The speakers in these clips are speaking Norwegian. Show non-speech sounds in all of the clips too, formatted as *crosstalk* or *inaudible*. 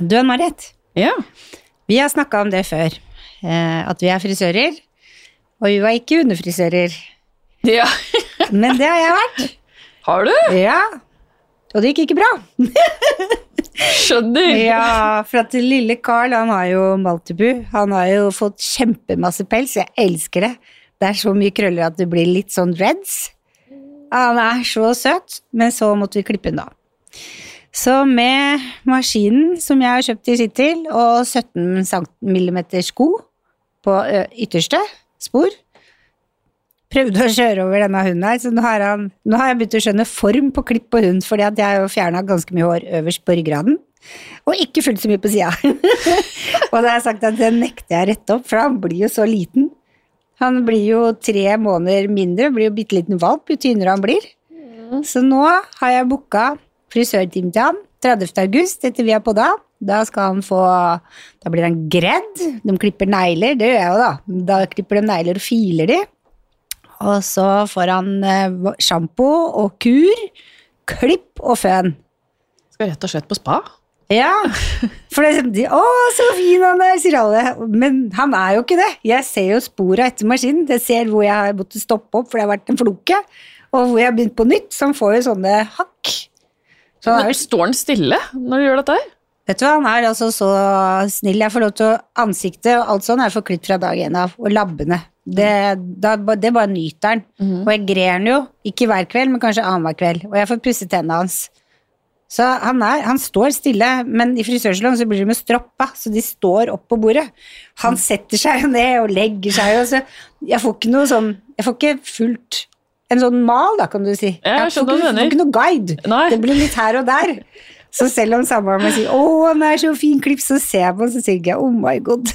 Du Ann-Marit, Ja. vi har snakka om det før. eh, At vi er frisører. Og vi var ikke underfrisører. ja. *laughs* Men det har jeg vært. Har du? Ja. Og det gikk ikke bra. *laughs* Skjønner. Ja, for at lille Carl, han har jo Maltibu. Han har jo fått kjempemasse pels. Jeg elsker det. Det er så mye krøller at det blir litt sånn reds. Han er så søt, men så måtte vi klippe den da. Så med maskinen som jeg har kjøpt i Skittil, og 17 mm sko på ytterste spor, prøvde å kjøre over denne hunden her, så nå har, han, nå har jeg begynt å skjønne form på klipp på hund, fordi at jeg har jo fjerna ganske mye hår øverst på ryggraden, og ikke fullt så mye på sida. *laughs* og da har jeg sagt at det nekter jeg å rette opp, for han blir jo så liten. Han blir jo tre måneder mindre, blir jo bitte liten valp jo tynnere han blir. Så nå har jeg booka frisørtime til han 30. august etter vi har podda. Da skal han få Da blir han gredd. De klipper negler, det gjør jeg jo, da. Da klipper de negler og filer de. Og så får han eh, sjampo og kur, klipp og føn. Skal rett og slett på spa? Ja, for det er sånn, 'Å, så fin han er', sier alle. Men han er jo ikke det. Jeg ser jo spora etter maskinen. Jeg ser hvor jeg har måttet stoppe opp, for det har vært en floke. Og hvor jeg har begynt på nytt, så han får jo sånne hakk. Så han er jo, Står han stille når du gjør dette her? vet du hva, han er altså så snill. Jeg får lov til å Ansiktet og alt sånn er forklipt fra dag én av. Og labbene. Det, da, det bare nyter han. Og jeg grer han jo, ikke hver kveld, men kanskje annenhver kveld. Og jeg får pusset tennene hans. Så han, er, han står stille, men i frisørsalongen så blir de med stroppa, så de står opp på bordet. Han setter seg jo ned og legger seg jo, så jeg får ikke noe sånn Jeg får ikke fulgt en sånn mal, da, kan du si. Jeg, jeg hva ikke, noe guide. Nei. Det blir litt her og der. Så selv om samboeren min sier 'Å, han er så fin klipp', så ser jeg på den, så tenker jeg 'Oh my god'.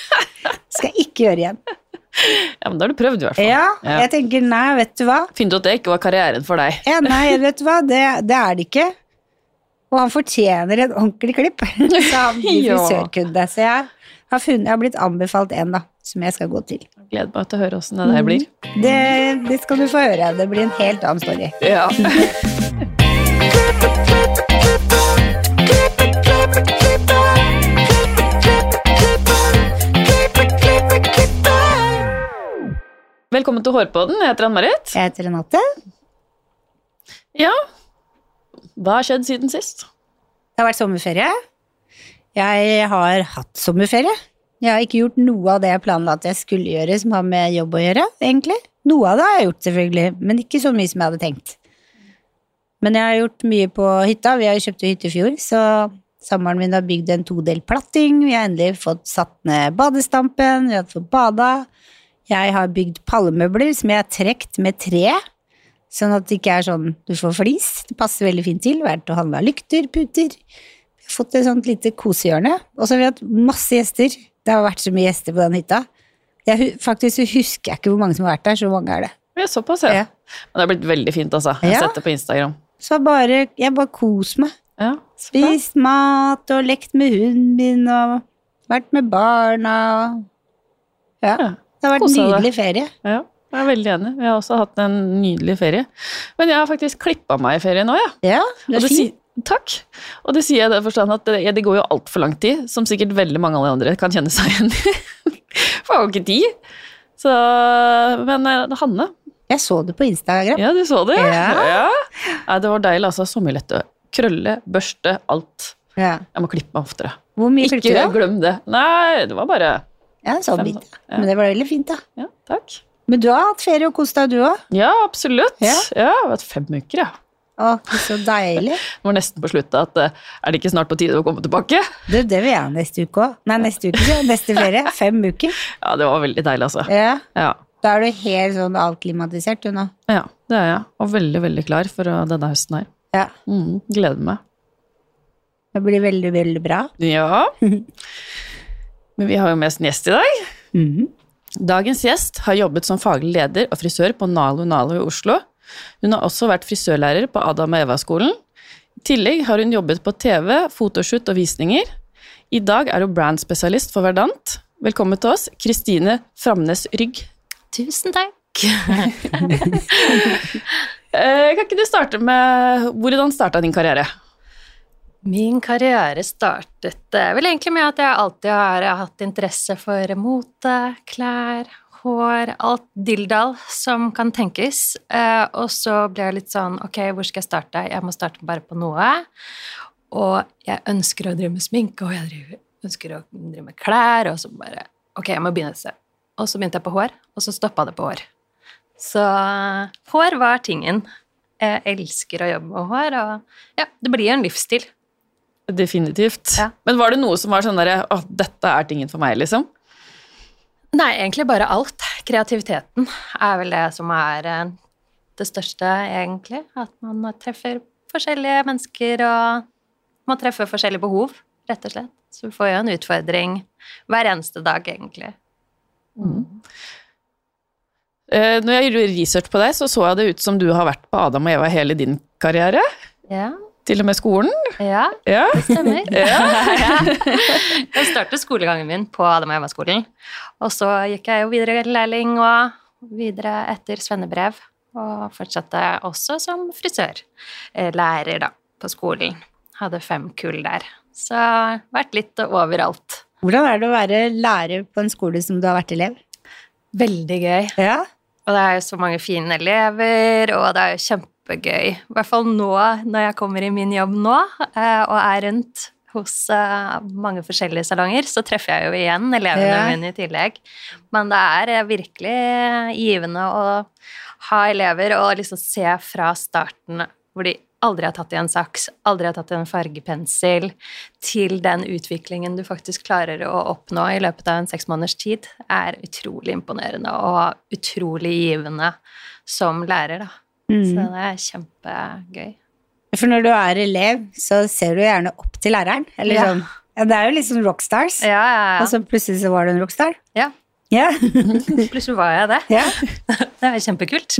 *laughs* Skal jeg ikke gjøre igjen. Ja, men Da har du prøvd, i hvert fall. Ja, Ja. jeg tenker nei, vet du hva. Finner du at det ikke var karrieren for deg? Ja, nei, *laughs* vet du hva, det, det er det ikke. Og han fortjener en ordentlig klipp, *laughs* så han blir frisørkunde. Så jeg har, funnet, jeg har blitt anbefalt en, da, som jeg skal gå til. Gleder meg til å høre åssen det der blir. Det, det skal du få høre. Det blir en helt annen story. Ja. *laughs* Velkommen til Hårpodden. Jeg heter Ann-Marit. Jeg heter Renate. Ja. Hva har skjedd siden sist? Det har vært sommerferie. Jeg har hatt sommerferie. Jeg har ikke gjort noe av det jeg planla at jeg skulle gjøre som har med jobb å gjøre, egentlig. Noe av det har jeg gjort, selvfølgelig, men ikke så mye som jeg hadde tenkt. Men jeg har gjort mye på hytta. Vi har kjøpt hytte i fjor, så samboeren min har bygd en todel platting. Vi har endelig fått satt ned badestampen, vi har fått bada. Jeg har bygd pallemøbler som jeg har trukket med tre, sånn at det ikke er sånn du får flis. Det passer veldig fint til. Vært og handla lykter, puter. Vi har fått et sånt lite kosehjørne. Og så har vi hatt masse gjester. Det har vært så mye gjester på den hytta. Jeg, faktisk husker jeg ikke hvor mange som har vært der, så mange er det. Ja, såpass, ja. Ja. Men det har blitt veldig fint, altså. Jeg har Ja. sett det på Instagram. Så bare, jeg bare koser meg. Ja. Spist mat og lekt med hunden min og vært med barna. Ja, Ja, det har vært Kosa nydelig nydelig ferie. Ja, jeg er veldig enig. Vi har også hatt en nydelig ferie. Men jeg har faktisk klippa meg i ferie nå, ja. Ja, det Og er det fint. Takk. Og det sier jeg i den forstand at det, det går jo altfor lang tid, som sikkert veldig mange alle andre kan kjenne seg igjen i. *laughs* For jeg har jo ikke tid. Så, men eh, Hanne, Jeg så det på Instagram. ja, du så det? Ja. Nei, det var deilig, altså. Så mye lett krølle, børste, alt. Ja. Jeg må klippe meg oftere. Hvor mye Ikke klippte du? glem det. Nei, det var bare Ja, en sånn bit. ja. Men det var veldig fint, da. Ja, takk. Men du har hatt ferie og kost deg, du òg? Ja, absolutt. Ja. Ja, jeg har hatt fem uker, ja. Å, så deilig. *laughs* Det var nesten på sluttet at eh, er det ikke snart på tide å komme tilbake? Du, det vil jeg neste uke òg. Nei, neste uke, ja. Neste ferie. Fem uker. *laughs* Ja, det var veldig deilig, altså. Ja. Ja. Da er du helt sånn avklimatisert, du nå. ja, det er jeg. Og veldig, veldig klar for uh, denne høsten her. Ja. Mm, gleder meg. Det blir veldig, veldig bra. Ja. *laughs* Men vi har jo med oss en gjest i dag. Mhm. Dagens gjest har jobbet som faglig leder og frisør på Nalo Nalo i Oslo. Hun har også vært frisørlærer på Adam og Eva-skolen. I tillegg har hun jobbet på TV, fotoshoot og visninger. I dag er hun brandspesialist for Verdant. Velkommen til oss, Kristine Framnes Rygg. Tusen takk. *laughs* Eh, kan ikke du starte med Hvordan starta din karriere? Min karriere startet vel egentlig med at jeg alltid har hatt interesse for mote, klær, hår, alt dilldall som kan tenkes. Eh, og så ble jeg litt sånn Ok, hvor skal jeg starte? Jeg må starte bare på noe. Og jeg ønsker å drive med sminke, og jeg driver, ønsker å drive med klær, og så bare Ok, jeg må begynne et sted. Og så begynte jeg på hår, og så stoppa det på hår. Så hår var tingen. Jeg elsker å jobbe med hår, og ja, det blir en livsstil. Definitivt. Ja. Men var det noe som var sånn derre Å, dette er tingen for meg, liksom? Nei, egentlig bare alt. Kreativiteten er vel det som er eh, det største, egentlig. At man treffer forskjellige mennesker og man treffer forskjellige behov, rett og slett. Så vi får jo en utfordring hver eneste dag, egentlig. Mm. når jeg gjorde research på deg, så så jeg det ut som du har vært på Adam og Eva hele din karriere. Ja, Til og med skolen. ja Ja. det stemmer. *laughs* Ja. Ja. *laughs* Jeg startet skolegangen min på Adam og Eva-skolen. Og så gikk jeg jo videre lærling og videre etter svennebrev. Og fortsatte også som frisørlærer da, på skolen. Hadde fem kull der. Så vært litt overalt. Hvordan er det å være lærer på en skole som du har vært elev? Veldig gøy. Ja. Og det er jo så mange fine elever, og det er jo kjempegøy. I hvert fall nå, når jeg kommer i min jobb nå, eh, og er rundt hos eh, mange forskjellige salonger, så treffer jeg jo igjen elevene Ja. mine i tillegg. Men det er eh, virkelig givende å ha elever og liksom se fra starten hvor de aldri har tatt i en saks, aldri har tatt i en fargepensel, til den utviklingen du faktisk klarer å oppnå i løpet av en seks måneders tid, er utrolig imponerende og utrolig givende som lærer, da. Så Mm. det er kjempegøy. For når du er elev, så ser du gjerne opp til læreren. Eller Ja. sånn. Ja, det er jo litt sånn rockstars. Ja, ja, Og så plutselig så var du en rockstar. ja. Ja. ja. *laughs* *laughs* Plutselig var jeg det. ja. *laughs* Det er kjempekult.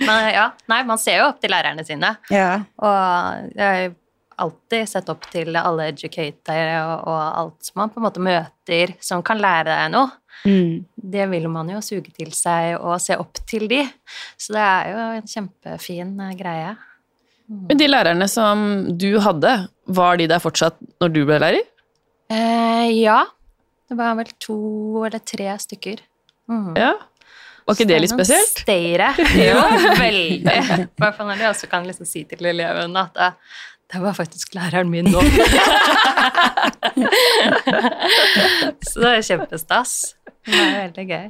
Men ja, nei, man ser jo opp til lærerne sine. ja. Og jeg har alltid sett opp til alle educatere og, og alt man på en måte møter som kan lære deg noe. Mm. Det vil man jo suge til seg og se opp til de. Så det er jo en kjempefin greie. greie. Men de lærerne som du hadde, var de der fortsatt når du ble lærer? Eh, ja. Det var vel to eller tre stykker. Mm. Ja. Var ikke det litt spesielt? Stayere. *laughs* Jo, veldig. I hvert fall når de også kan liksom si til eleven at eh, det var faktisk læreren min nå. *laughs* Så det er kjempestas. Det er veldig gøy.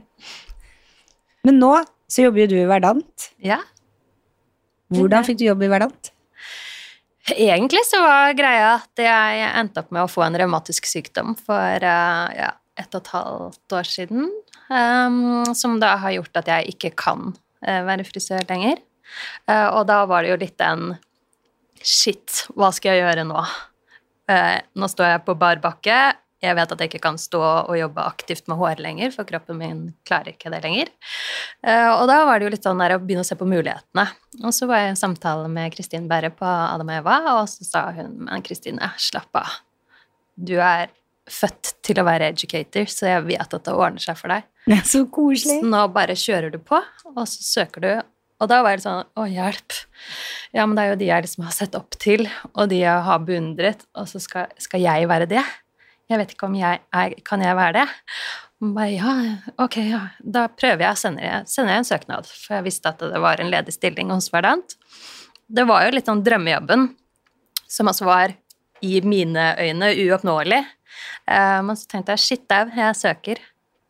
Men nå så jobber jo du i Verdant. Ja. Hvordan fikk du jobb i Verdant? Egentlig så var greia at jeg endte opp med å få en revmatisk sykdom for eh, ja, ett og et halvt år siden. Um, som da har gjort at jeg ikke kan eh, være frisør lenger. Uh, og da var det jo litt den Shit, hva skal jeg gjøre nå? Eh, nå står jeg på bar bakke. Jeg vet at jeg ikke kan stå og jobbe aktivt med hår lenger, for kroppen min klarer ikke det lenger. Eh, og da var det jo litt sånn der å begynne å se på mulighetene. Og så var jeg i samtale med Kristin Berre på Adam og Eva, og så sa hun men Kristine, slapp av. Du er født til å være educator, så jeg vet at det ordner seg for deg. Ja, så Så koselig. nå bare kjører du på, og så søker du. Og da var det sånn Å, hjelp. Ja, men det er jo de jeg liksom har sett opp til, og de jeg har beundret, og så skal, skal jeg være det? Jeg vet ikke om jeg er Kan jeg være det? Og bare, ja, ok, ja. Da prøver jeg sender jeg en søknad, for jeg visste at det var en ledig stilling hos Verdant. Det var jo litt sånn drømmejobben, som altså var i mine øyne uoppnåelig. Eh, men så tenkte jeg shit dau, jeg søker.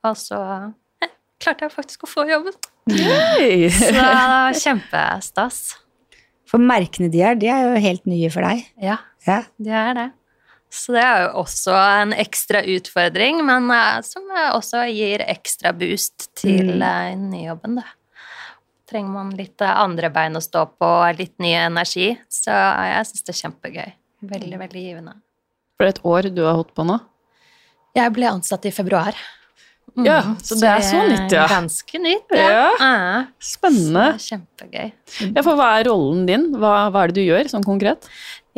Og så ja, klarte jeg faktisk å få jobben. Så kjempestas. For merkene de er, de er jo helt nye for deg. Ja, Ja. de er det. Så det er jo også en ekstra utfordring, men eh, som også gir ekstra boost til Mm. eh, nyjobben, da. Trenger man litt eh, andre bein å stå på, litt ny energi, så jeg syns det er kjempegøy. Veldig, veldig givende. For det er et år du har holdt på nå? Jeg ble ansatt i februar. Mm, Ja, så det er så nytt, ja. Ganske nytt, ja. Ja. Spennende. Kjempegøy. Ja, for hva er rollen din? Hva, hva er det du gjør, sånn konkret?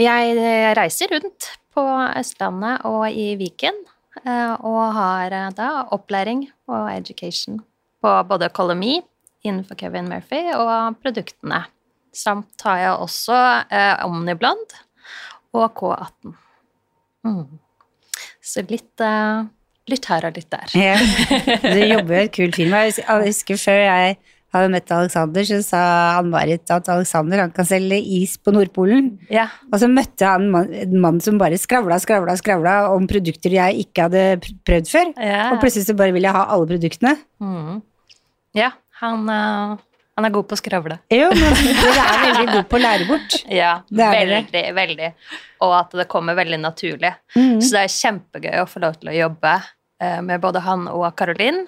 Jeg reiser rundt på Østlandet og i Viken, eh, og har eh, da opplæring og education på både Colomy innenfor Kevin Murphy og produktene. Samt har jeg også eh, Omniblond og K18. Mm. Så litt, eh, litt her og litt der. Ja. Du jobber i et kult firma. Jeg husker- før jeg hadde møtt Alexander, så sa Ann-Marit at Alexander han kan selge is på Nordpolen. Ja. Og så møtte han en mann- som bare skravla, skravla, skravla om produkter jeg ikke hadde prøvd før. Ja. Og plutselig så bare ville jeg ha alle produktene. Mm. ja han, eh, han er god på å skravle. Jo, men dere er veldig gode på å lære bort. *laughs* Ja, er dere. veldig, veldig. Og at det kommer veldig naturlig. Mm. Så det er kjempegøy å få lov til å jobbe eh, med både han og Karolin,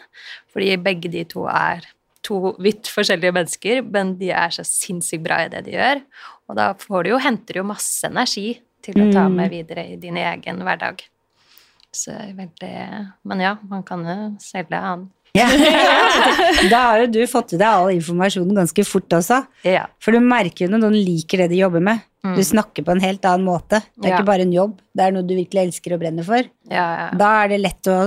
fordi begge de to er to vidt forskjellige mennesker, men de er så sinnssykt bra i det de gjør. Og da får du jo, henter du jo masse energi til å ta Mm. med videre i din egen hverdag. Så veldig Men ja, man kan jo selge han. Ja. *laughs* Da har jo du fått i deg all informasjonen ganske fort også. Ja. For du merker jo når noen liker det de jobber med. Mm. Du snakker på en helt annen måte. Det er Ja. ikke bare en jobb, det er noe du virkelig elsker og brenner for. Ja, ja. Da er det lett å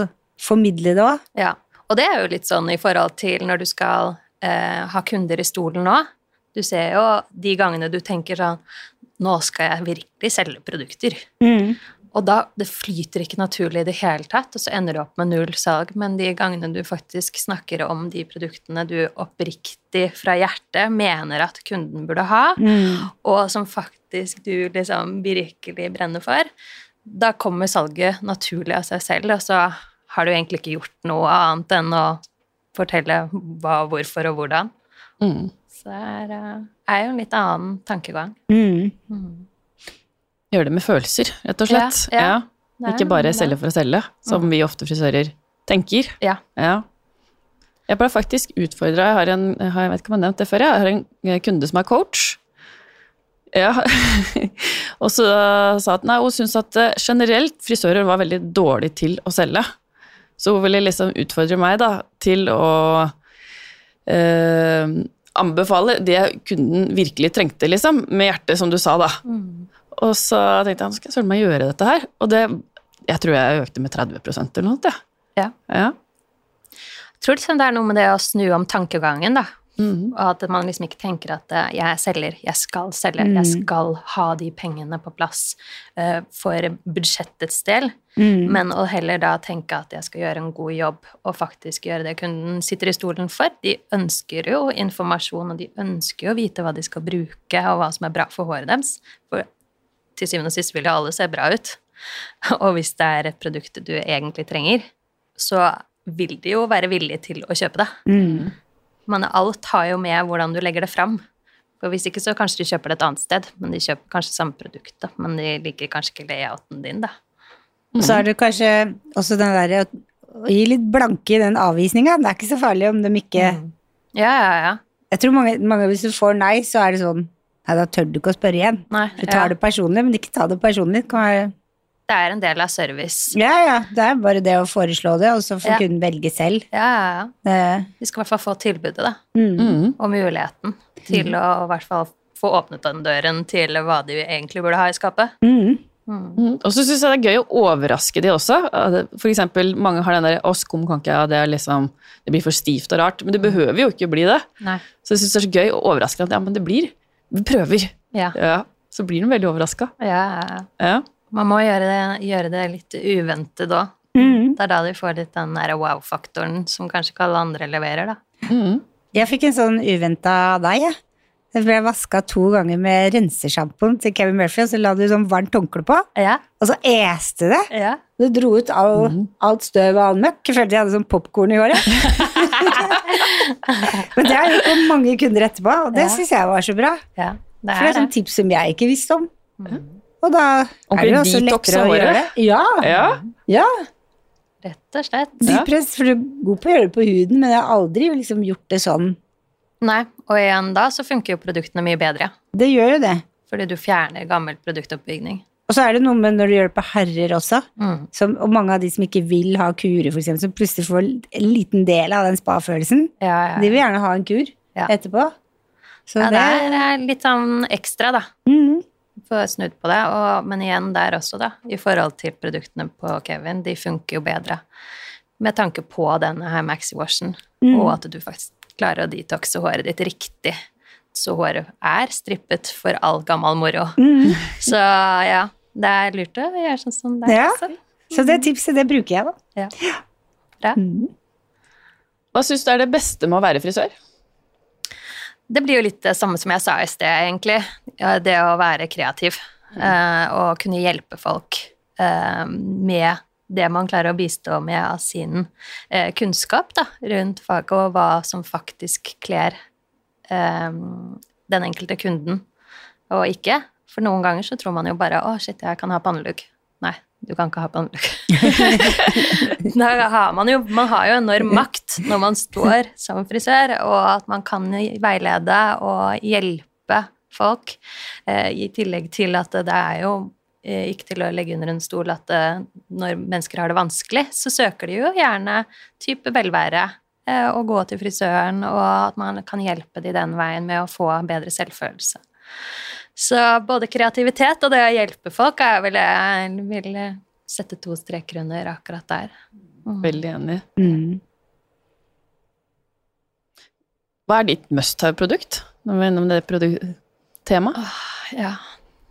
formidle det òg. Ja, og det er jo litt sånn i forhold til når du skal eh, ha kunder i stolen nå. Du ser jo de gangene du tenker sånn Nå skal jeg virkelig selge produkter. Og da det flyter ikke naturlig i det hele tatt, og så ender du opp med null salg. Men de gangene du faktisk snakker om de produktene du oppriktig fra hjertet mener at kunden burde ha, Mm. og som faktisk du liksom virkelig brenner for, da kommer salget naturlig av seg selv, og så har du egentlig ikke gjort noe annet enn å fortelle hva, hvorfor og hvordan. Mm. Så det er, eh, er jo en litt annen tankegang. Mm. Gjøre det med følelser, rett og slett. Ja, ja. Er Ikke bare selge for å selge, som vi ofte frisører tenker. Ja. Ja. Jeg ble faktisk utfordra, jeg har en jeg jeg vet ikke om jeg har nevnt det før, jeg har en eh, kunde som er coach. Ja. *laughs* og så sa at nei, hun syntes at eh, generelt frisører var veldig dårlige til å selge. Så hun ville liksom utfordre meg da, til å eh, anbefale det kunden virkelig trengte, liksom, med hjertet, som du sa, da. Og så tenkte jeg, nå skal jeg søren meg gjøre dette her. Og det, jeg tror jeg økte med 30 eller noe. Ja. Ja. Ja. Jeg tror liksom det er noe med det å snu om tankegangen, da. Mm. Og at man liksom ikke tenker at eh, jeg selger, jeg skal selge, jeg skal ha de pengene på plass uh, for budsjettets del. Mm. Men å heller da tenke at jeg skal gjøre en god jobb og faktisk gjøre det kunden sitter i stolen for. De ønsker jo informasjon, og de ønsker jo å vite hva de skal bruke, og hva som er bra for håret deres. For til syvende og sist vil jo alle se bra ut. *laughs* Og hvis det er et produkt du egentlig trenger, så vil de jo være villige til å kjøpe det. Mm. Men alt har jo med hvordan du legger det fram. For hvis ikke så kanskje de kjøper det et annet sted, men de kjøper kanskje samme produkt, da. Men de liker kanskje ikke layouten din, da. Og så er det kanskje også den derre å gi litt blanke i den avvisninga. Det er ikke så farlig om de ikke Ja, ja, ja. Jeg tror mange, mange hvis du får nei, så er det sånn Nei, da tør du ikke å spørre igjen. Nei, Du tar ja. det personlig, men ikke ta det personlig. Være Det er en del av service. Ja, ja. Det er bare det å foreslå det, og så får Ja. kunden velge selv. Ja, ja, ja. Det, De skal i hvert fall få tilbudet, da. mm. Mhm. Og muligheten til å i hvert fall få åpnet den døren til hva de egentlig burde ha i skapet. Mm. Mm. Og så syns jeg det er gøy å overraske de også. For eksempel, mange har den derre 'Å, skum kan ikke jeg', det er liksom Det blir for stivt og rart. Men det behøver jo ikke bli det. Nei. Så jeg syns det er så gøy å overraske at ja, men det blir Vi prøver. Ja. Ja. Så blir hun veldig overraska. ja, ja. Man må gjøre det, gjøre det litt uventet òg. Mm. Det er da du får litt den der wow-faktoren som kanskje ikke alle andre leverer, da. Mm. Jeg fikk en sånn uventa deg, jeg. Jeg ble vaska to ganger med rensesjampoen til Kevin Murphy, og så la du sånn varmt håndkle på, Ja, og så este det. ja. Du dro ut all, alt støv og all møkk. Jeg følte jeg hadde sånn popkorn i håret. *laughs* Men det har jeg gjort på mange kunder etterpå, og det Ja. syns jeg var så bra. ja. Det For det er er sånn tips som jeg ikke visste om. Og da er det jo også lettere å gjøre det. Ja, ja. ja. Rett og slett. Ja. press, for du er god på å gjøre det på huden, men jeg har aldri liksom gjort det sånn. Nei, og igjen da så funker jo produktene mye bedre. Det gjør jo det. Fordi du fjerner gammel produktoppbygning. Og så er det noe med når du gjør det på herrer også, Mm. som, og mange av de som ikke vil ha kurer, eksempel, som plutselig får en liten del av den spa-følelsen, Ja, ja. de vil gjerne ha en kur Ja. etterpå. Så ja, det, det er litt sånn ekstra, da. Mm. Få snudd på det. Og, men igjen der også, da. I forhold til produktene på Kevin, de funker jo bedre. Med tanke på denne her maxi-washen, Mm. og at du faktisk klarer å detoxe håret ditt riktig. Så håret er strippet for all gammel moro. Mm. Så ja, det er lurt å gjøre sånn som det. Ja. Så det tipset, det bruker jeg, da. Ja. Bra. Mm. Hva syns du er det beste med å være frisør? Det blir jo litt det samme som jeg sa i sted, egentlig. Det å være kreativ eh, og kunne hjelpe folk eh, med det man klarer å bistå med av sin eh, kunnskap da, rundt faget, og hva som faktisk kler eh, den enkelte kunden, og ikke. For noen ganger så tror man jo bare 'Å, shit, jeg kan ha pannelugg'. Nei, du kan ikke ha pannelugg. *laughs* man jo Man har jo enorm makt når man står som frisør, og at man kan veilede og hjelpe folk, eh, i tillegg til at det er jo ikke til å legge under en stol at eh, når mennesker har det vanskelig, så søker de jo gjerne type velvære eh, og gå til frisøren, og at man kan hjelpe de den veien med å få bedre selvfølelse. Så både kreativitet og det å hjelpe folk er vel jeg vil sette to streker under akkurat der. Mm. Veldig enig. Mm. Hva er ditt must have-produkt? Når vi er innom det temaet. Ja,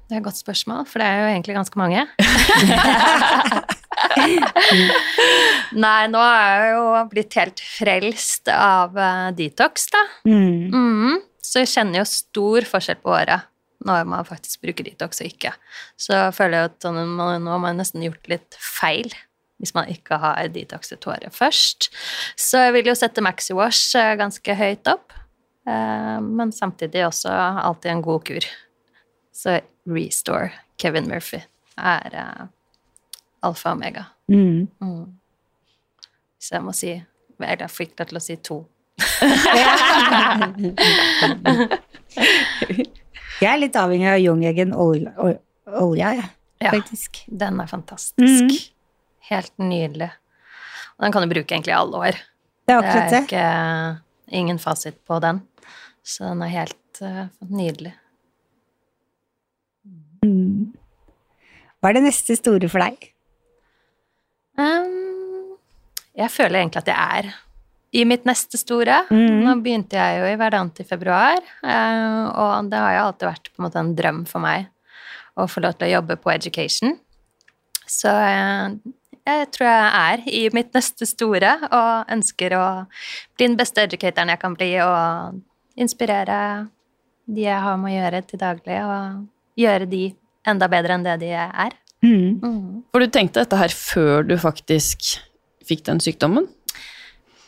det er et godt spørsmål, for det er jo egentlig ganske mange. *laughs* Nei, nå er jeg jo blitt helt frelst av eh, detox, da. Mm. Mm. Så jeg kjenner jo stor forskjell på året når man faktisk bruker detox og ikke. Så jeg føler jeg at sånn, man- nå har man nesten gjort litt feil hvis man ikke har detox i håret først. Så jeg vil jo sette MaxiWash eh, ganske høyt opp, eh, men samtidig også alltid en god kur. Så Restore, Kevin Murphy, er uh, alfa og omega. Mm. Mm. Så jeg må si Eller jeg fikk deg til å si to. *laughs* Jeg er litt avhengig av Young-egen olje, ol- jeg, Ja. faktisk. Den er fantastisk. Mm. Helt nydelig. Og den kan du bruke egentlig i alle år. Det er Det akkurat er ikke ingen fasit på den. Så den er helt uh, nydelig. Hva er det neste store for deg? Um, jeg føler egentlig at jeg er i mitt neste store. Mm. Nå begynte jeg jo i Verdant i februar, eh, og det har jo alltid vært på en en drøm for meg å få lov til å jobbe på education. Så eh, jeg tror jeg er i mitt neste store og ønsker å bli den beste educatoren jeg kan bli, og inspirere de jeg har med å gjøre til daglig, og gjøre de enda bedre enn det de er. Mm. Mm. For du tenkte dette her før du faktisk fikk den sykdommen?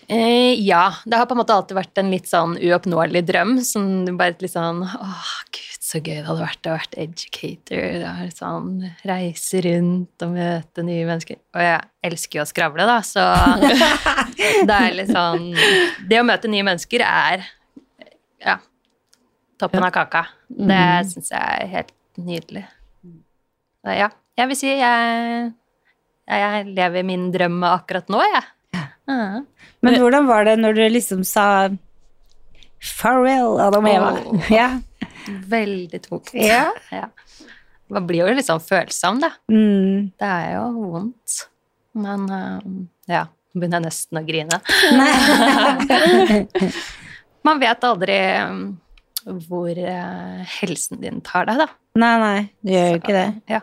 Eh, ja, det har på en måte alltid vært en litt sånn uoppnåelig drøm. Som bare litt sånn Åh, gud, så gøy det hadde vært å være educator. Det er sånn Reise rundt og møte nye mennesker. Og jeg elsker jo å skravle, da, så *laughs* det er litt sånn Det å møte nye mennesker er ja, toppen av kaka. Det syns jeg er helt nydelig. Ja, jeg vil si jeg, jeg lever min drøm akkurat nå, jeg. Ja. Men hvordan var det når du liksom sa Farewell, Adam og Eva? Oh, *laughs* Ja. Veldig tungt. Ja. Ja. Man blir jo litt sånn følsom, da. Mm. Det er jo vondt. Men eh, ja, nå begynner jeg nesten å grine. *laughs* Man vet aldri um, hvor eh, helsen din tar deg, da. Nei, nei, du gjør jo ikke det. Ja.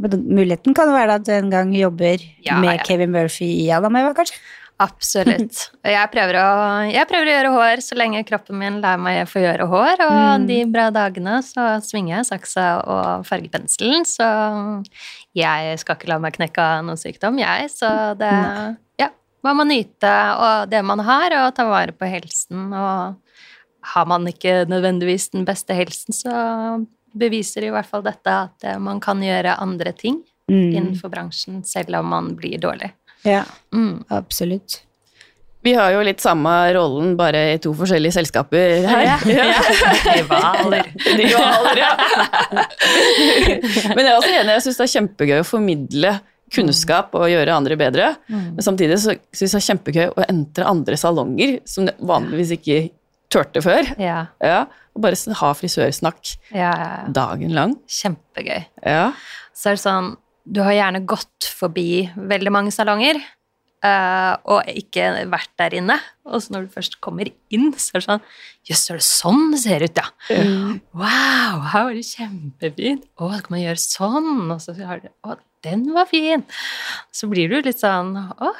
Men muligheten kan jo være at du en gang jobber Ja, med ja. Kevin Murphy i Adam Eva, kanskje? Absolutt. *laughs* Og jeg prøver, å, jeg prøver å gjøre hår så lenge kroppen min lar meg få gjøre hår. Og Mm. de bra dagene så svinger jeg saksa og fargepenselen. Så jeg skal ikke la meg knekke av noen sykdom, jeg. Så det Ja, man må nyte det man har, og ta vare på helsen. Og har man ikke nødvendigvis den beste helsen, så beviser i hvert fall dette at eh, man kan gjøre andre ting Mm. innenfor bransjen selv om man blir dårlig. Ja, Mm. absolutt. Vi har jo litt samme rollen, bare i to forskjellige selskaper her. Ja. *laughs* Rivaler. Rivaler, ja. Men jeg er også enig, jeg syns det er kjempegøy å formidle kunnskap og gjøre andre bedre. Men samtidig så syns jeg det er kjempegøy å entre andre salonger som vanligvis ikke turte før. Ja, Ja, og bare ha frisørsnakk ja, ja. dagen lang. Kjempegøy. Ja. Så er det sånn Du har gjerne gått forbi veldig mange salonger, Uh, og ikke vært der inne. Og så når du først kommer inn, så er det sånn Jøss, er det sånn det ser ut, ja? Wow, her var det kjempefint. Å, så kan man gjøre sånn. Og så har du Å, den var fin. Så blir du litt sånn Å.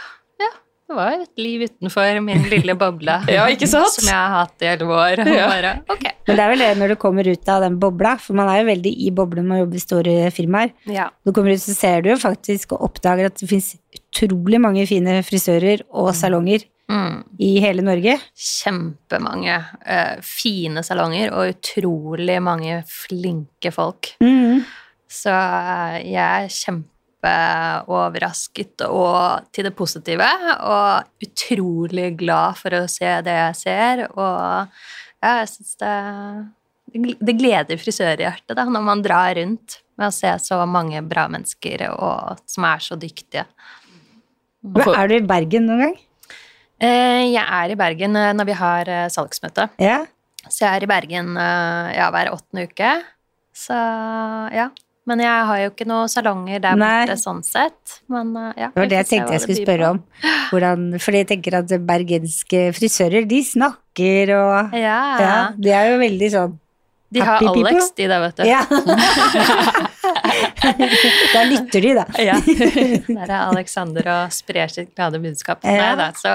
Det var et liv utenfor min lille boble *laughs* Ja, ikke sant? som jeg har hatt i elleve år. Og Ja. bare, okay. Men det er vel det når du kommer ut av den bobla, for man er jo veldig i boblen når man jobber i store firmaer. Ja. Når du kommer ut, så ser du jo faktisk og oppdager at det fins utrolig mange fine frisører og salonger Mm. i hele Norge. Kjempemange uh, fine salonger og utrolig mange flinke folk. Mm. Så eh, jeg er kjempeoverrasket og til det positive, og utrolig glad for å se det jeg ser. Og ja, jeg syns det Det gleder frisørhjertet da, når man drar rundt med å se så mange bra mennesker og, som er så dyktige. Hva, Er du i Bergen noen gang? Eh, Jeg er i Bergen eh, når vi har eh, salgsmøte. Ja. Så jeg er i Bergen ja, hver åttende uke. Så ja. Men jeg har jo ikke noen salonger der Nei. borte sånn sett. Men eh, ja. Det var det jeg tenkte jeg skulle spørre om. Hvordan, fordi jeg tenker at bergenske frisører, de snakker og Ja. Ja, de er jo veldig sånn De har people. Alex, de der, vet du. Ja. *laughs* da lytter de, da. Ja. *laughs* Der er Alexander og sprer sitt glade budskap. Ja. Nei da, så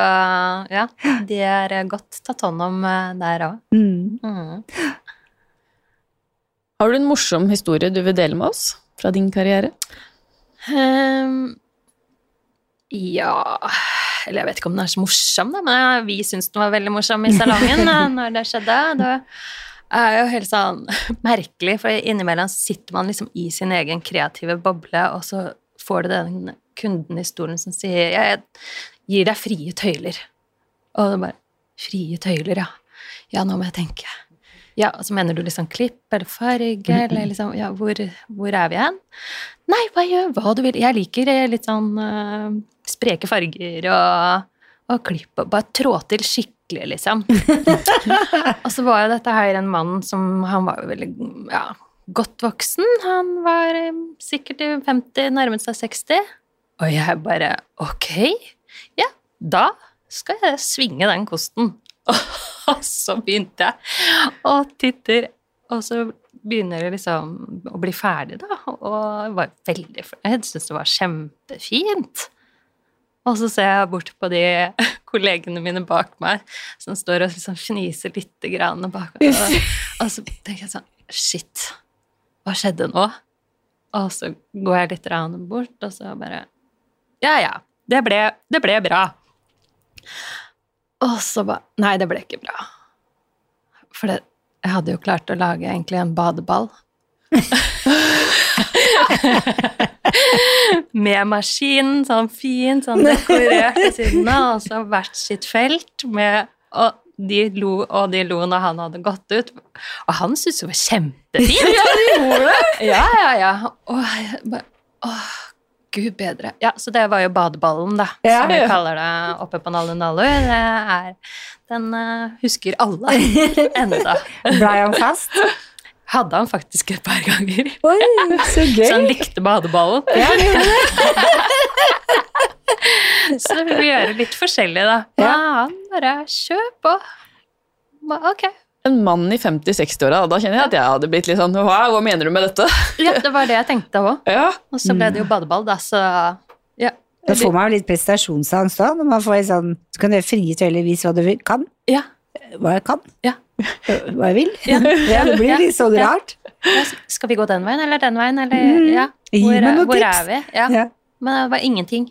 ja. De er godt tatt hånd om eh, der òg. Mm. Mm. Har du en morsom historie du vil dele med oss fra din karriere? Um, ja Eller jeg vet ikke om den er så morsom, da, men vi syns den var veldig morsom i salongen *laughs* når det skjedde. Det er jo helt sånn merkelig, for innimellom sitter man liksom i sin egen kreative boble, og så får du den kunden i stolen som sier jeg gir deg frie tøyler. Og det bare Frie tøyler, ja. Ja, nå må jeg tenke. Ja, og så mener du liksom klipp eller farge, eller liksom Ja, hvor, hvor er vi hen? Nei, hva gjør hva du vil. Jeg liker eh, litt sånn uh, spreke farger og, og klipp. og Bare trå til skikkelig, liksom. *laughs* og så var jo dette her en mann som Han var jo veldig ja, godt voksen. Han var eh, sikkert i 50, nærmet seg 60. Og jeg bare Ok, ja, da skal jeg svinge den kosten. *laughs* *laughs* Og så begynte jeg og titter, og så begynner det liksom å bli ferdig, da. Og jeg var veldig fornøyd, syntes det var kjempefint. Og så ser jeg bort på de *laughs* kollegene mine bak meg som står og liksom fniser lite grann bak meg. Og, og så tenker jeg sånn Shit, hva skjedde nå? Og så går jeg litt bort, og så bare Ja, ja, det ble, det ble bra. Og så bare Nei, det ble ikke bra. For det, jeg hadde jo klart å lage egentlig en badeball. *laughs* med maskin, sånn fin, sånn dekorert ved siden av, og så hvert sitt felt med Og de lo, og de lo når han hadde gått ut. Og han syntes det var kjempefint. Ja, de gjorde det! Ja, ja, ja. Og jeg bare Åh, gud bedre. Ja, så det var jo badeballen, da, Ja, som vi kaller det oppe på Nalu Nalu. Det er Den eh, husker alle *laughs* enda. Ble han fast? Hadde han faktisk et par ganger. Oi, så gøy. *laughs* Så han likte badeballen. Ja, det gjorde det. *laughs* Så vi gjør gjøre litt forskjellig, da. Ja, han bare kjør på. Ok. En mann i 50-60-åra, da kjenner jeg at jeg hadde blitt litt sånn Wow, hva mener du med dette? *laughs* Ja, det var det jeg tenkte òg. Ja, Og så ble det jo badeball, da, så ja. Da får man jo litt prestasjonsangst òg, når man får litt sånn Så kan du gjøre frie tøyler, vis hva du vil, kan. Ja. Hva jeg kan. Ja. *laughs* Hva jeg vil. Ja. *laughs* Ja, det blir litt sånn Ja. rart. Ja, Skal vi gå den veien eller den veien, eller Mm. ja. Gi Hvor, meg er- noen hvor tips. er vi? Ja. Ja. Men det var ingenting.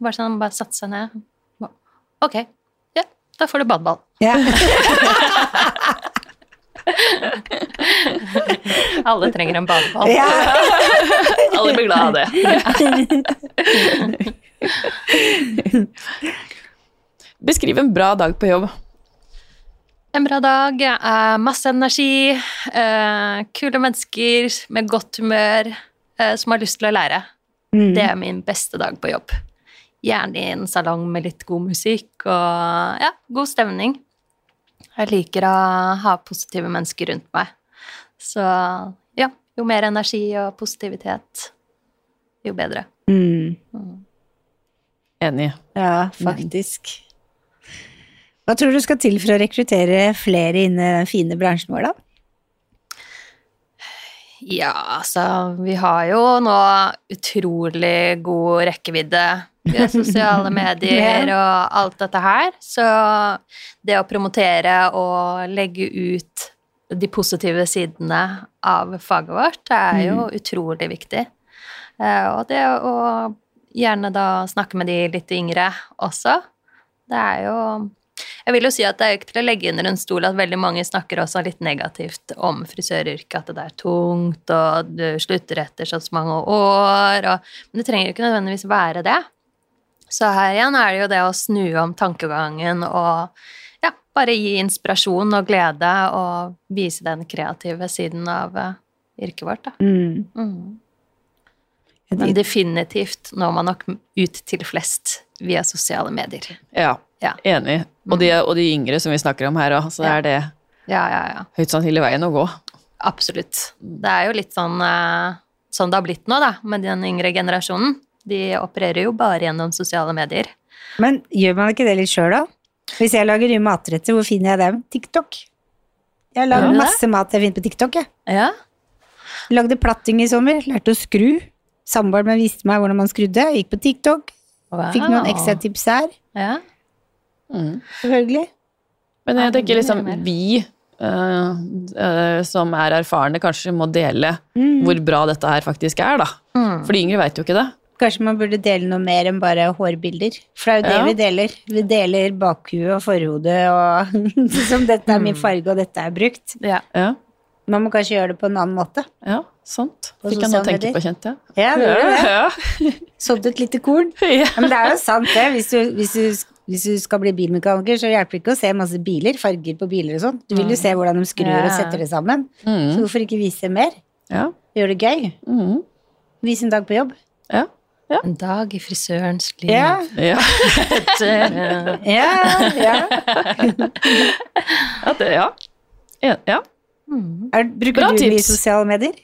Bare sånn, bare satte seg ned. Ok, ja, da får du badeball. Ja. *laughs* Alle trenger en badeball. Ja. *laughs* alle blir glad av det. *laughs* Beskriv en bra dag på jobb. En bra dag, masse energi, eh, kule mennesker med godt humør, eh, som har lyst til å lære. Mm. Det er min beste dag på jobb. Gjerne i en salong med litt god musikk og ja, god stemning. Jeg liker å ha positive mennesker rundt meg. Så ja, jo mer energi og positivitet, jo bedre. Mm. Enig. Ja, faktisk. Hva tror du skal til for å rekruttere flere inn i den fine bransjen vår, da? Ja, altså Vi har jo nå utrolig god rekkevidde via sosiale *laughs* medier og alt dette her. Så det å promotere og legge ut de positive sidene av faget vårt er jo utrolig viktig. Eh, Og det å gjerne da snakke med de litt yngre også, det er jo jeg vil jo si at det er ikke til å legge under en stol at veldig mange snakker også litt negativt om frisøryrket, at det er tungt, og du slutter etter så mange år, og, men det trenger jo ikke nødvendigvis være det. Så her igjen er det jo det å snu om tankegangen og ja, bare gi inspirasjon og glede og vise den kreative siden av eh, yrket vårt, da. Mm. Mm. Men definitivt når man nok ut til flest via sosiale medier. Ja, Ja. enig. Og de, og de yngre som vi snakker om her òg, så Ja. er det Ja, ja, ja. høyst sannsynlig veien å gå. Absolutt. Det er jo litt sånn eh, sånn det har blitt nå, da, med den yngre generasjonen. De opererer jo bare gjennom sosiale medier. Men gjør man ikke det litt sjøl, da? Hvis jeg lager nye matretter, hvor finner jeg dem? TikTok. Jeg det? masse mat jeg finner på TikTok. Jeg. Ja. Lagde platting i sommer, lærte å skru. Samboeren min viste meg hvordan man skrudde. Gikk på TikTok, fikk noen ekstra tips her. Ja. Mm. Selvfølgelig. Men jeg tenker liksom vi Uh, uh, som er erfarne, kanskje må dele Mm. hvor bra dette her faktisk er, da. Mm. For de yngre veit jo ikke det. Kanskje man burde dele noe mer enn bare hårbilder. For det er jo det Ja. vi deler. Vi deler bakhuet og forhodet og *laughs* Som dette er min farge, og dette er brukt. ja. Ja, Man må kanskje gjøre det på en annen måte. ja sant. Fikk jeg noe å tenke på, kjente jeg. Ja, det gjør det. Ja, *laughs* Sådd et lite korn. ja. *laughs* Ja, men det er jo sant, det. Hvis du, hvis du, hvis du skal bli bilmekaniker, så hjelper det ikke å se masse biler, farger på biler og sånn. Du vil jo se hvordan de skrur og setter det sammen. Så Mm. hvorfor ikke vise mer? ja. Gjøre det gøy. Mm. Vise en dag på jobb. ja. En dag i frisørens liv. Ja, Ja. *laughs* Ja, ja. ja, det, ja. Ja, ja. Mm. Er, bruker Bra du mye sosiale medier?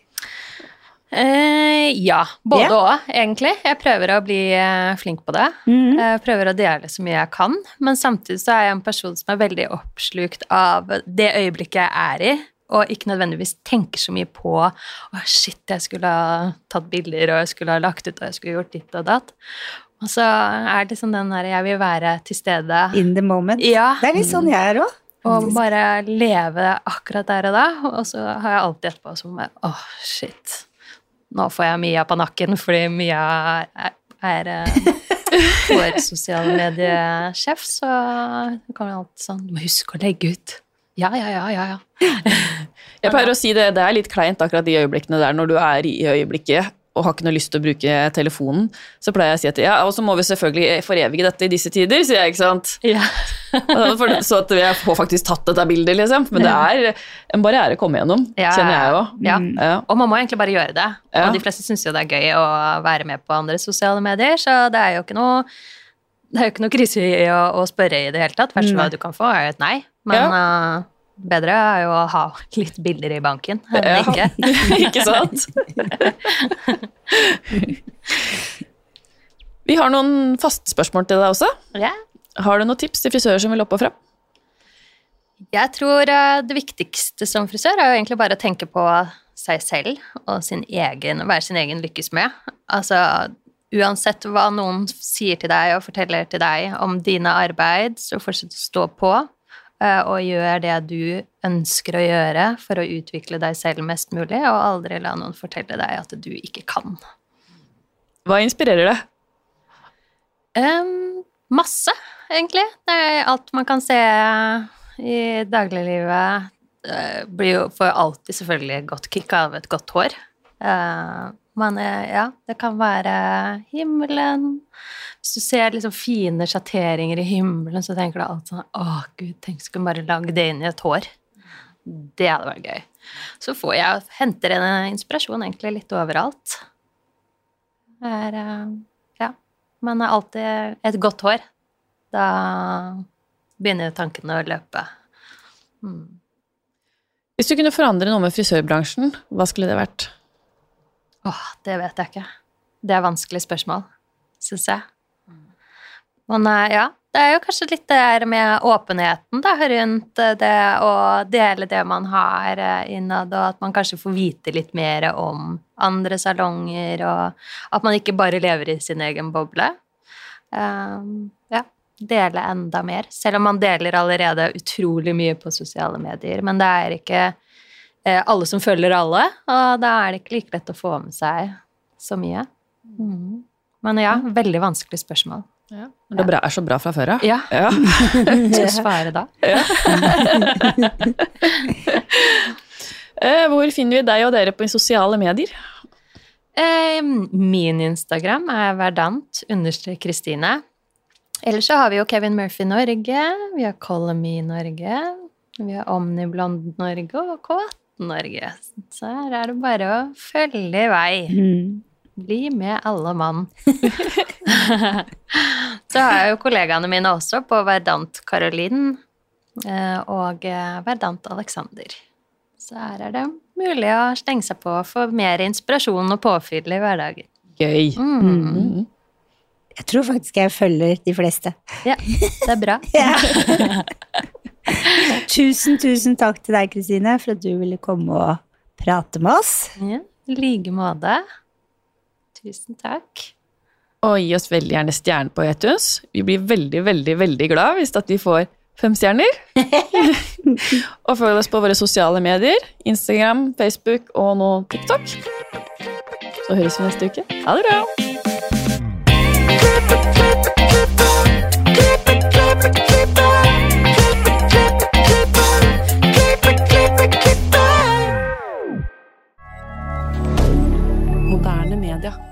Eh, ja, både Ja. og, egentlig. Jeg prøver å bli eh, flink på det. Mm. Jeg prøver å dele så mye jeg kan, men samtidig så er jeg en person som er veldig oppslukt av det øyeblikket jeg er i, og ikke nødvendigvis tenker så mye på å shit, jeg skulle ha tatt bilder, og jeg skulle ha lagt ut, og jeg skulle gjort ditt og datt. Og så er det liksom den der jeg vil være til stede In the moment. Ja. Det er litt sånn jeg er òg. Og bare leve akkurat der og da. Og så har jeg alltid etterpå som åh, shit. Nå får jeg Mia på nakken fordi Mia er, er eh, *laughs* vår sosiale mediesjef, så det kan alltid sånn Du må huske å legge ut. Ja, ja, ja, ja. ja. Jeg pleier å si det, det er litt kleint akkurat de øyeblikkene der når du er i øyeblikket og har ikke noe lyst til å bruke telefonen, så pleier jeg å si at ja, og så må vi selvfølgelig forevige dette i disse tider, sier jeg, ikke sant. ja. Så at jeg får faktisk tatt dette bildet, liksom. Men det er en barriere å komme gjennom, Ja, kjenner jeg jo. Ja. Ja. Og man må egentlig bare gjøre det. Og de fleste syns jo det er gøy å være med på andre sosiale medier, så det er jo ikke noe det er jo ikke noe krise i å, å spørre i det hele tatt. Verste hva du kan få, er jo et nei. Men eh, bedre er jo å ha litt bilder i banken enn Ja. ikke. *laughs* ikke sant? *laughs* Vi har noen faste spørsmål til deg også. Ja. Har du noen tips til frisører som vil opp og frem? Jeg tror eh, det viktigste som frisør er jo egentlig bare å tenke på seg selv og sin egen, være sin egen lykkes med. Altså, uansett hva noen sier til deg og forteller til deg om dine arbeid, så fortsett å stå på og gjør det du ønsker å gjøre for å utvikle deg selv mest mulig, og aldri la noen fortelle deg at du ikke kan. Hva inspirerer deg? Um, masse, egentlig. Det alt man kan se i dagliglivet. Uh, blir jo for alltid selvfølgelig godt kick av et godt hår. Uh, men eh, ja, det kan være himmelen. Hvis du ser liksom fine sjatteringer i himmelen, så tenker du alltid sånn Å, gud, tenk skulle bare lage det inn i et hår. Det hadde vært gøy. Så får jeg henter en inspirasjon egentlig litt overalt. Er eh, Ja. Men alltid et godt hår. Da begynner tankene å løpe. Hmm. Hvis du kunne forandre noe med frisørbransjen, hva skulle det vært? Åh, det vet jeg ikke. Det er vanskelig spørsmål, syns jeg. Men ja, det er jo kanskje litt det der med åpenheten da, rundt eh, det å dele det man har eh, innad, og at man kanskje får vite litt mer om andre salonger, og at man ikke bare lever i sin egen boble. Um, ja, dele enda mer. Selv om man deler allerede utrolig mye på sosiale medier. Men det er ikke eh, alle som følger alle, og da er det ikke like lett å få med seg så mye. Mm. Men ja, veldig vanskelig spørsmål. Ja. Det er så bra fra før av. Ja. Ja. *laughs* *laughs* Skal svare da? Ja. *laughs* Hvor finner vi deg og dere på sosiale medier? Eh, min Instagram er verdant understrek Kristine. Ellers så har vi jo Kevin Murphy Norge, vi har Color Me Norge, vi har Omniblond Norge og K18 Norge. Så her er det bare å følge i vei. Mm. Bli med alle mann. *laughs* så har jeg jo kollegaene mine også på Verdant Karolin eh, og eh, Verdant Alexander. Så her er det mulig å stenge seg på og få mer inspirasjon og påfyll i hverdagen. Gøy. Mm. Mm. Jeg tror faktisk jeg følger de fleste. Ja, det er bra. *laughs* *laughs* Tusen, tusen takk til deg, Kristine, for at du ville komme og prate med oss. Ja, I like måte. Tusen takk. Og gi oss veldig gjerne stjerne på iTunes. Vi blir veldig, veldig, veldig glad hvis at vi får fem stjerner. *laughs* og følg oss på våre sosiale medier. Instagram, Facebook og nå TikTok. Så høres vi neste uke. Ha det bra! Moderne media.